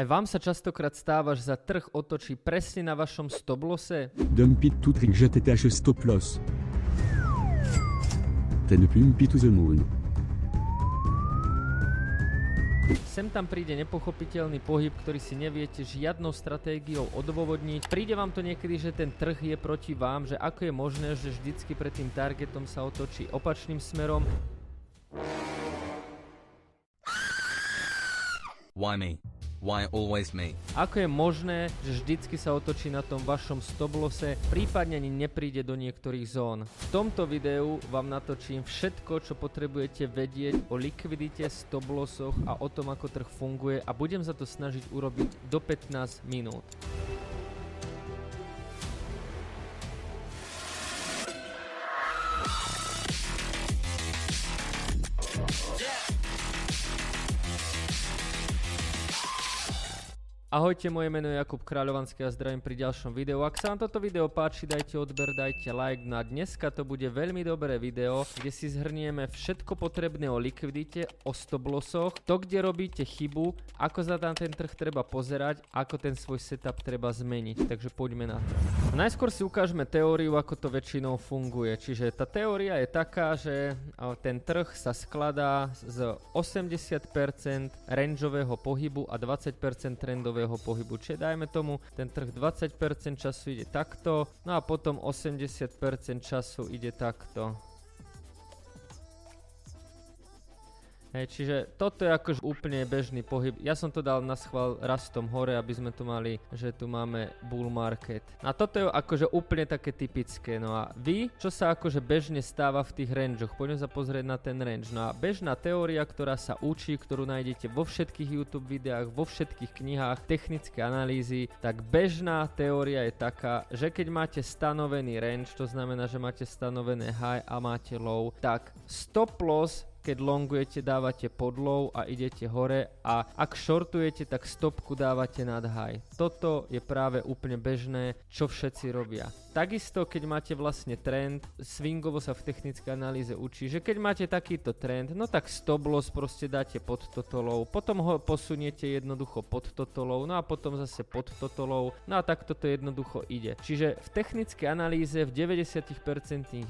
Aj vám sa častokrát stáva, že za trh otočí presne na vašom stoplose? Dump it to trick JTTH stop loss. Ten pump it to the moon. Sem tam príde nepochopiteľný pohyb, ktorý si neviete žiadnou stratégiou odôvodniť. Príde vám to niekedy, že ten trh je proti vám, že ako je možné, že vždycky pred tým targetom sa otočí opačným smerom. Why me? Why always me? Ako je možné, že vždycky sa otočí na tom vašom stoblose, prípadne ani nepríde do niektorých zón. V tomto videu vám natočím všetko, čo potrebujete vedieť o likvidite, stoblosoch a o tom, ako trh funguje a budem sa to snažiť urobiť do 15 minút. Ahojte, moje meno je Jakub Kráľovanský a zdravím pri ďalšom videu. Ak sa vám toto video páči, dajte odber, dajte like. A dneska to bude veľmi dobré video, kde si zhrnieme všetko potrebné o likvidite, o stoplosoch, to kde robíte chybu, ako sa tam ten trh treba pozerať, ako ten svoj setup treba zmeniť. Takže poďme na to. Najskôr si ukážeme teóriu, ako to väčšinou funguje. Čiže tá teória je taká, že ten trh sa skladá z 80% rangeového pohybu a 20% trendového trendového pohybu. Čiže dajme tomu, ten trh 20% času ide takto, no a potom 80% času ide takto. Hej, čiže toto je akož úplne bežný pohyb. Ja som to dal na schvál rastom hore, aby sme tu mali, že tu máme bull market. A toto je akože úplne také typické. No a vy, čo sa akože bežne stáva v tých rangeoch, poďme sa pozrieť na ten range. No a bežná teória, ktorá sa učí, ktorú nájdete vo všetkých YouTube videách, vo všetkých knihách, technické analýzy, tak bežná teória je taká, že keď máte stanovený range, to znamená, že máte stanovené high a máte low, tak stop loss keď longujete, dávate pod low a idete hore a ak shortujete, tak stopku dávate nad high. Toto je práve úplne bežné, čo všetci robia. Takisto, keď máte vlastne trend, swingovo sa v technickej analýze učí, že keď máte takýto trend, no tak stop loss proste dáte pod toto low, potom ho posuniete jednoducho pod toto low, no a potom zase pod toto low, no a tak toto jednoducho ide. Čiže v technickej analýze v 90%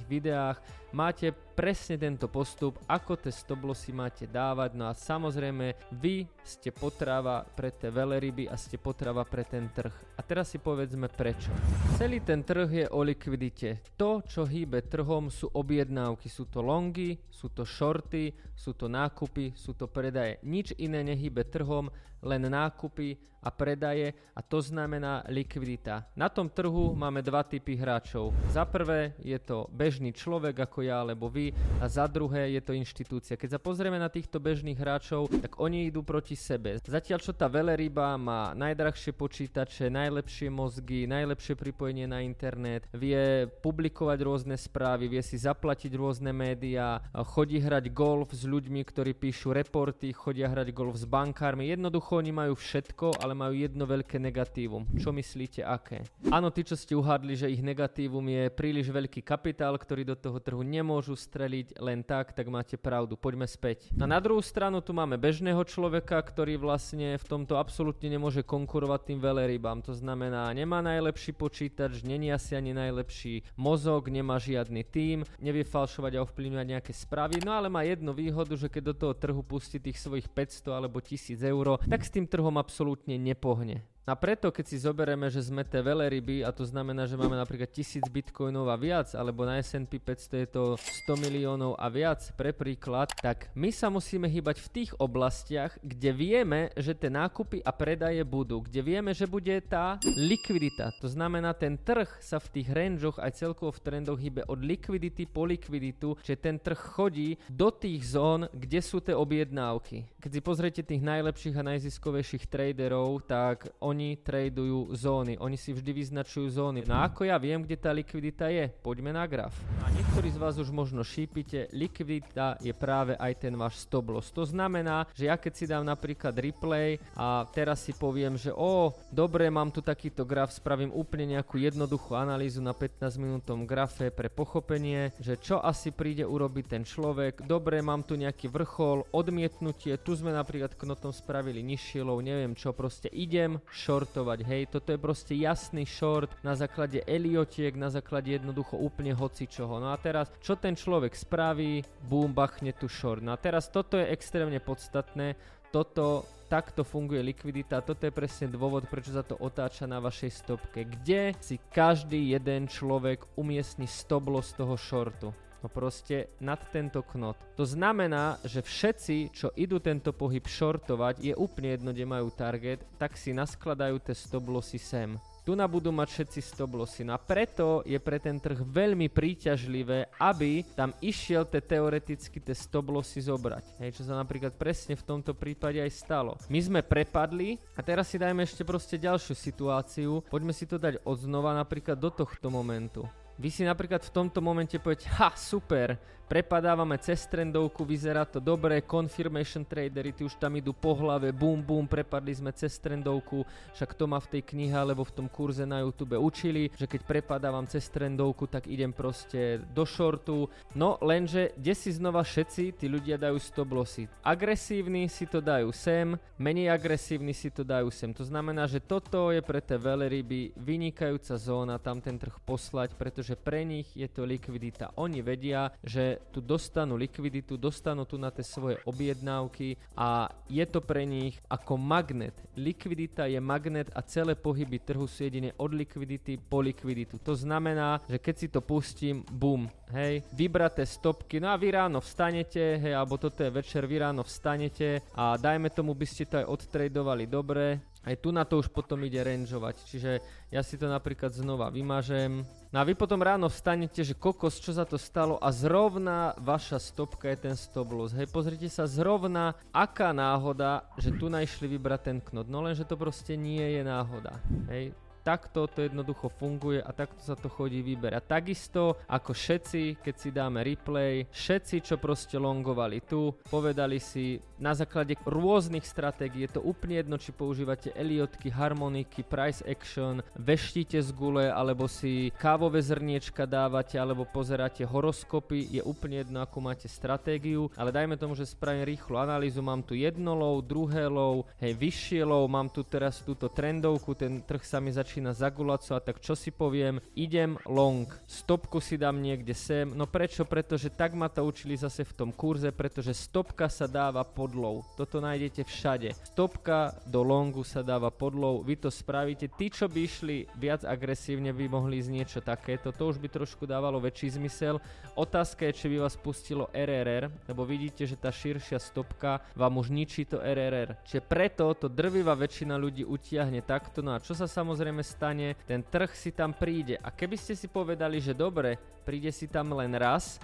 videách máte presne tento postup, ako tie stoblosy máte dávať, no a samozrejme vy ste potrava pre tie veleryby a ste potrava pre ten trh. A teraz si povedzme prečo. Celý ten trh je o likvidite. To, čo hýbe trhom, sú objednávky. Sú to longy, sú to shorty, sú to nákupy, sú to predaje. Nič iné nehýbe trhom, len nákupy a predaje a to znamená likvidita. Na tom trhu máme dva typy hráčov. Za prvé je to bežný človek ako ja alebo vy a za druhé je to inštitúcia. Keď sa pozrieme na týchto bežných hráčov, tak oni idú proti sebe. Zatiaľ čo tá veleryba má najdrahšie počítače, najlepšie mozgy, najlepšie pripojenie na internet, vie publikovať rôzne správy, vie si zaplatiť rôzne médiá, chodí hrať golf s ľuďmi, ktorí píšu reporty, chodia hrať golf s bankármi. Jednoducho oni majú všetko, ale majú jedno veľké negatívum. Čo myslíte, aké? Áno, tí, čo ste uhádli, že ich negatívum je príliš veľký kapitál, ktorý do toho trhu nemôžu streliť len tak, tak máte pravdu. Poďme späť. A na druhú stranu tu máme bežného človeka, ktorý vlastne v tomto absolútne nemôže konkurovať tým velerybám. To znamená, nemá najlepší počítač, není asi ani najlepší mozog, nemá žiadny tím, nevie falšovať a ovplyvňovať nejaké správy, no ale má jednu výhodu, že keď do toho trhu pustí tých svojich 500 alebo 1000 eur, tak s tým trhom absolútne nepohne. A preto, keď si zoberieme, že sme tie veleryby, a to znamená, že máme napríklad 1000 bitcoinov a viac, alebo na S&P 500 je to 100 miliónov a viac, pre príklad, tak my sa musíme hýbať v tých oblastiach, kde vieme, že tie nákupy a predaje budú, kde vieme, že bude tá likvidita. To znamená, ten trh sa v tých rangeoch aj celkovo v trendoch hýbe od likvidity po likviditu, že ten trh chodí do tých zón, kde sú tie objednávky. Keď si pozriete tých najlepších a najziskovejších traderov, tak oni oni tradujú zóny. Oni si vždy vyznačujú zóny. No ako ja viem, kde tá likvidita je? Poďme na graf. A niektorí z vás už možno šípite, likvidita je práve aj ten váš stop loss. To znamená, že ja keď si dám napríklad replay a teraz si poviem, že o, dobre, mám tu takýto graf, spravím úplne nejakú jednoduchú analýzu na 15 minútom grafe pre pochopenie, že čo asi príde urobiť ten človek. Dobre, mám tu nejaký vrchol, odmietnutie, tu sme napríklad knotom spravili nižšie low, neviem čo, proste idem shortovať, hej, toto je proste jasný short na základe Eliotiek, na základe jednoducho úplne hocičoho. No a teraz, čo ten človek spraví, boom, bachne tu short. No a teraz toto je extrémne podstatné, toto takto funguje likvidita, toto je presne dôvod, prečo sa to otáča na vašej stopke, kde si každý jeden človek umiestni stop loss toho shortu. No proste nad tento knot. To znamená, že všetci, čo idú tento pohyb shortovať, je úplne jedno, kde majú target, tak si naskladajú tie stop lossy sem. Tu na budú mať všetci stop lossy. No a preto je pre ten trh veľmi príťažlivé, aby tam išiel te teoreticky tie stop lossy zobrať. Hej, čo sa napríklad presne v tomto prípade aj stalo. My sme prepadli a teraz si dajme ešte proste ďalšiu situáciu. Poďme si to dať odznova napríklad do tohto momentu. Vy si napríklad v tomto momente poviete, ha, super, prepadávame cez trendovku, vyzerá to dobre, confirmation tradery, ty už tam idú po hlave, bum bum, prepadli sme cez trendovku, však to ma v tej knihe alebo v tom kurze na YouTube učili, že keď prepadávam cez trendovku, tak idem proste do shortu. No lenže, kde si znova všetci tí ľudia dajú stop lossy. Agresívni si to dajú sem, menej agresívni si to dajú sem. To znamená, že toto je pre tie veľryby vynikajúca zóna tam ten trh poslať, pretože pre nich je to likvidita. Oni vedia, že tu dostanú likviditu, dostanú tu na tie svoje objednávky a je to pre nich ako magnet. Likvidita je magnet a celé pohyby trhu sú jedine od likvidity po likviditu. To znamená, že keď si to pustím, bum, hej, vybraté stopky, no a vy ráno vstanete, hej, alebo toto je večer, vy ráno vstanete a dajme tomu by ste to aj odtradovali dobre, aj tu na to už potom ide rangeovať, čiže ja si to napríklad znova vymažem. No a vy potom ráno vstanete, že kokos, čo za to stalo a zrovna vaša stopka je ten stop loss. Hej, pozrite sa zrovna, aká náhoda, že tu najšli vybrať ten knot. No lenže to proste nie je náhoda. Hej, takto to jednoducho funguje a takto sa to chodí vyberať. Takisto ako všetci, keď si dáme replay, všetci, čo proste longovali tu, povedali si na základe rôznych stratégií, je to úplne jedno, či používate Eliotky, harmoniky, price action, veštíte z gule, alebo si kávové zrniečka dávate, alebo pozeráte horoskopy, je úplne jedno, akú máte stratégiu, ale dajme tomu, že spravím rýchlu analýzu, mám tu jedno low, druhé low, hej, vyššie low, mám tu teraz túto trendovku, ten trh sa mi začína zagulacovať, tak čo si poviem, idem long, stopku si dám niekde sem, no prečo? Pretože tak ma to učili zase v tom kurze, pretože stopka sa dáva pod low, toto nájdete všade. Stopka do longu sa dáva pod low, vy to spravíte, tí čo by išli viac agresívne by mohli ísť niečo takéto, to už by trošku dávalo väčší zmysel. Otázka je, či by vás pustilo RRR, lebo vidíte, že tá širšia stopka vám už ničí to RRR. Čiže preto to drvivá väčšina ľudí utiahne takto, no a čo sa samozrejme stane, ten trh si tam príde. A keby ste si povedali, že dobre, príde si tam len raz,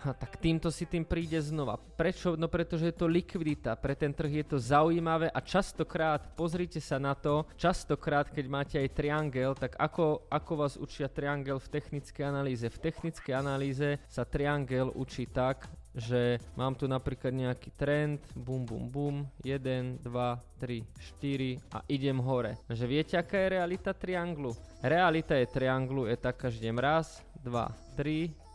Ha, tak týmto si tým príde znova. Prečo? No pretože je to likvidita. Pre ten trh je to zaujímavé a častokrát, pozrite sa na to, častokrát, keď máte aj triangel, tak ako, ako vás učia triangel v technickej analýze? V technickej analýze sa triangel učí tak, že mám tu napríklad nejaký trend, bum bum bum, 1, 2, 3, 4 a idem hore. Že viete, aká je realita trianglu? Realita je trianglu je taká, že idem raz, 2, 3,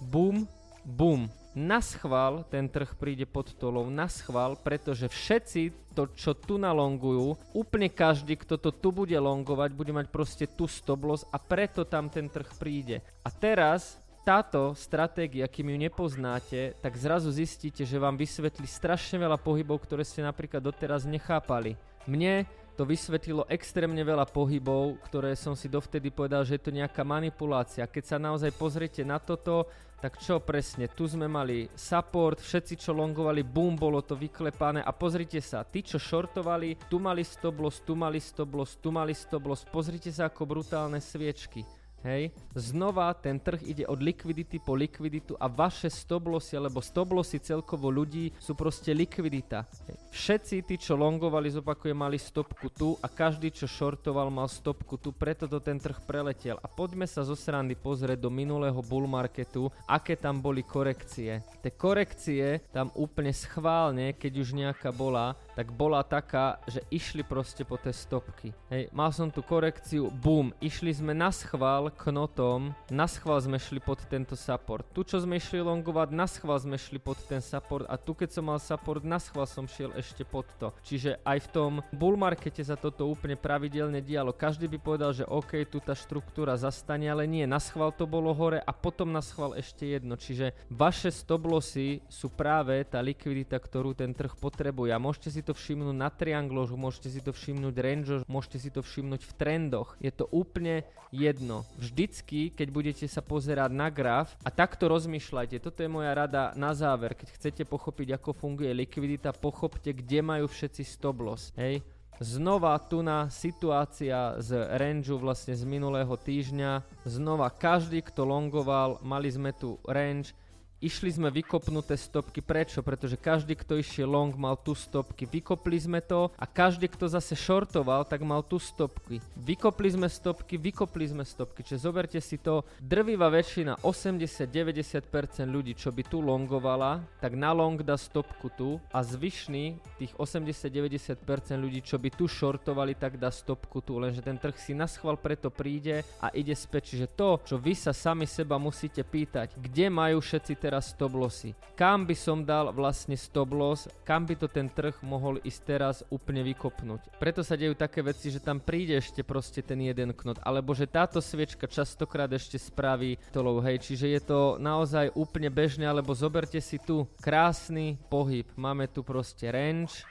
bum, bum. Na schvál ten trh príde pod tolou, na schvál, pretože všetci to, čo tu nalongujú, úplne každý, kto to tu bude longovať, bude mať proste tu stop loss a preto tam ten trh príde. A teraz táto stratégia, kým ju nepoznáte, tak zrazu zistíte, že vám vysvetlí strašne veľa pohybov, ktoré ste napríklad doteraz nechápali. Mne to vysvetlilo extrémne veľa pohybov, ktoré som si dovtedy povedal, že je to nejaká manipulácia. Keď sa naozaj pozriete na toto, tak čo presne, tu sme mali support, všetci čo longovali, boom, bolo to vyklepané a pozrite sa, tí čo shortovali, tu mali stop loss, tu mali stop loss, tu mali stop loss, pozrite sa ako brutálne sviečky. Hej, znova ten trh ide od likvidity po likviditu a vaše stop lossy, alebo stop lossy celkovo ľudí sú proste likvidita. Hej. Všetci tí, čo longovali, zopakujem, mali stopku tu a každý, čo shortoval, mal stopku tu, preto to ten trh preletel. A poďme sa zo srandy pozrieť do minulého bull marketu, aké tam boli korekcie. Tie korekcie tam úplne schválne, keď už nejaká bola, tak bola taká, že išli proste po tie stopky. Hej, mal som tu korekciu, boom, išli sme na schvál knotom, na schvál sme šli pod tento support. Tu, čo sme išli longovať, na schvál sme šli pod ten support a tu, keď som mal support, na schvál som šiel ešte pod to. Čiže aj v tom bull markete sa toto úplne pravidelne dialo. Každý by povedal, že OK, tu tá štruktúra zastane, ale nie, na schvál to bolo hore a potom na schvál ešte jedno. Čiže vaše stop lossy sú práve tá likvidita, ktorú ten trh potrebuje. A môžete si to všimnúť na triangloch, môžete si to všimnúť range, môžete si to všimnúť v trendoch. Je to úplne jedno. Vždycky, keď budete sa pozerať na graf a takto rozmýšľajte, toto je moja rada na záver, keď chcete pochopiť, ako funguje likvidita, pochopte, kde majú všetci stop loss. Hej? Znova tu na situácia z rangeu vlastne z minulého týždňa. Znova každý, kto longoval, mali sme tu range, Išli sme vykopnuté stopky, prečo? Pretože každý, kto išiel long, mal tu stopky. Vykopli sme to a každý, kto zase shortoval, tak mal tu stopky. Vykopli sme stopky, vykopli sme stopky. Čiže zoberte si to, drvivá väčšina, 80-90% ľudí, čo by tu longovala, tak na long dá stopku tu a zvyšný, tých 80-90% ľudí, čo by tu shortovali, tak dá stopku tu. Lenže ten trh si na schvál preto príde a ide späť. Čiže to, čo vy sa sami seba musíte pýtať, kde majú všetci teraz teraz stop lossy. Kam by som dal vlastne stop loss, kam by to ten trh mohol ísť teraz úplne vykopnúť. Preto sa dejú také veci, že tam príde ešte proste ten jeden knot, alebo že táto sviečka častokrát ešte spraví tolov, hej, čiže je to naozaj úplne bežné, alebo zoberte si tu krásny pohyb, máme tu proste range,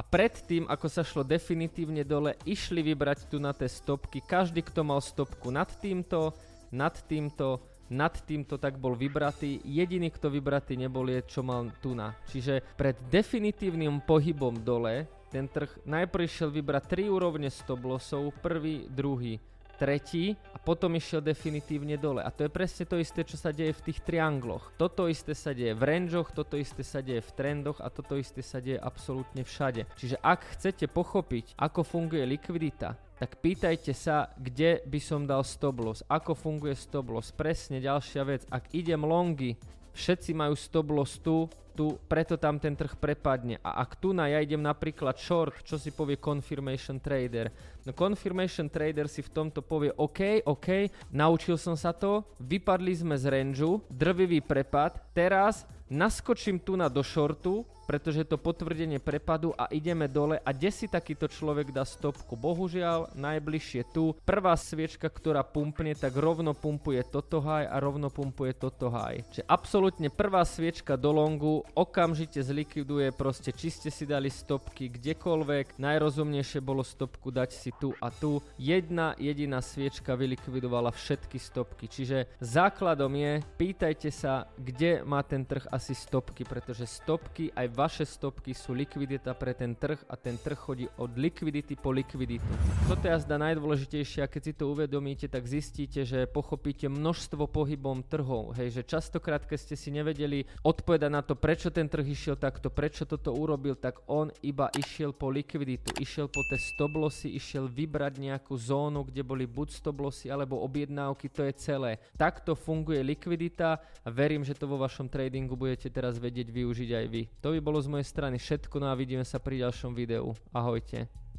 a predtým, ako sa šlo definitívne dole, išli vybrať tu na tie stopky. Každý, kto mal stopku nad týmto, nad týmto, nad týmto tak bol vybratý. Jediný, kto vybratý nebol, je čo mal tu na. Čiže pred definitívnym pohybom dole ten trh najprv išiel vybrať 3 úrovne stop lossov, prvý, druhý, tretí a potom išiel definitívne dole. A to je presne to isté, čo sa deje v tých triangloch. Toto isté sa deje v rangeoch, toto isté sa deje v trendoch a toto isté sa deje absolútne všade. Čiže ak chcete pochopiť, ako funguje likvidita, tak pýtajte sa, kde by som dal stop loss, ako funguje stop loss. Presne ďalšia vec, ak idem longy, všetci majú stop loss tu, tu, preto tam ten trh prepadne. A ak tu na ja idem napríklad short, čo si povie confirmation trader? No confirmation trader si v tomto povie OK, OK, naučil som sa to, vypadli sme z rangeu, drvivý prepad, teraz naskočím tu na do shortu, pretože to potvrdenie prepadu a ideme dole a kde si takýto človek dá stopku. Bohužiaľ, najbližšie tu. Prvá sviečka, ktorá pumpne, tak rovno pumpuje toto high a rovno pumpuje toto high. Čiže absolútne prvá sviečka do longu okamžite zlikviduje proste, či ste si dali stopky kdekoľvek. Najrozumnejšie bolo stopku dať si tu a tu. Jedna jediná sviečka vylikvidovala všetky stopky. Čiže základom je, pýtajte sa, kde má ten trh asi stopky, pretože stopky aj vaše stopky sú likvidita pre ten trh a ten trh chodí od likvidity po likviditu. Toto je zda najdôležitejšie a keď si to uvedomíte, tak zistíte, že pochopíte množstvo pohybom trhov. Hej, že častokrát, keď ste si nevedeli odpovedať na to, prečo ten trh išiel takto, prečo toto urobil, tak on iba išiel po likviditu, išiel po tie stop lossy, išiel vybrať nejakú zónu, kde boli buď stop lossy alebo objednávky, to je celé. Takto funguje likvidita a verím, že to vo vašom tradingu budete teraz vedieť využiť aj vy. To by bolo z mojej strany všetko, no a vidíme sa pri ďalšom videu. Ahojte.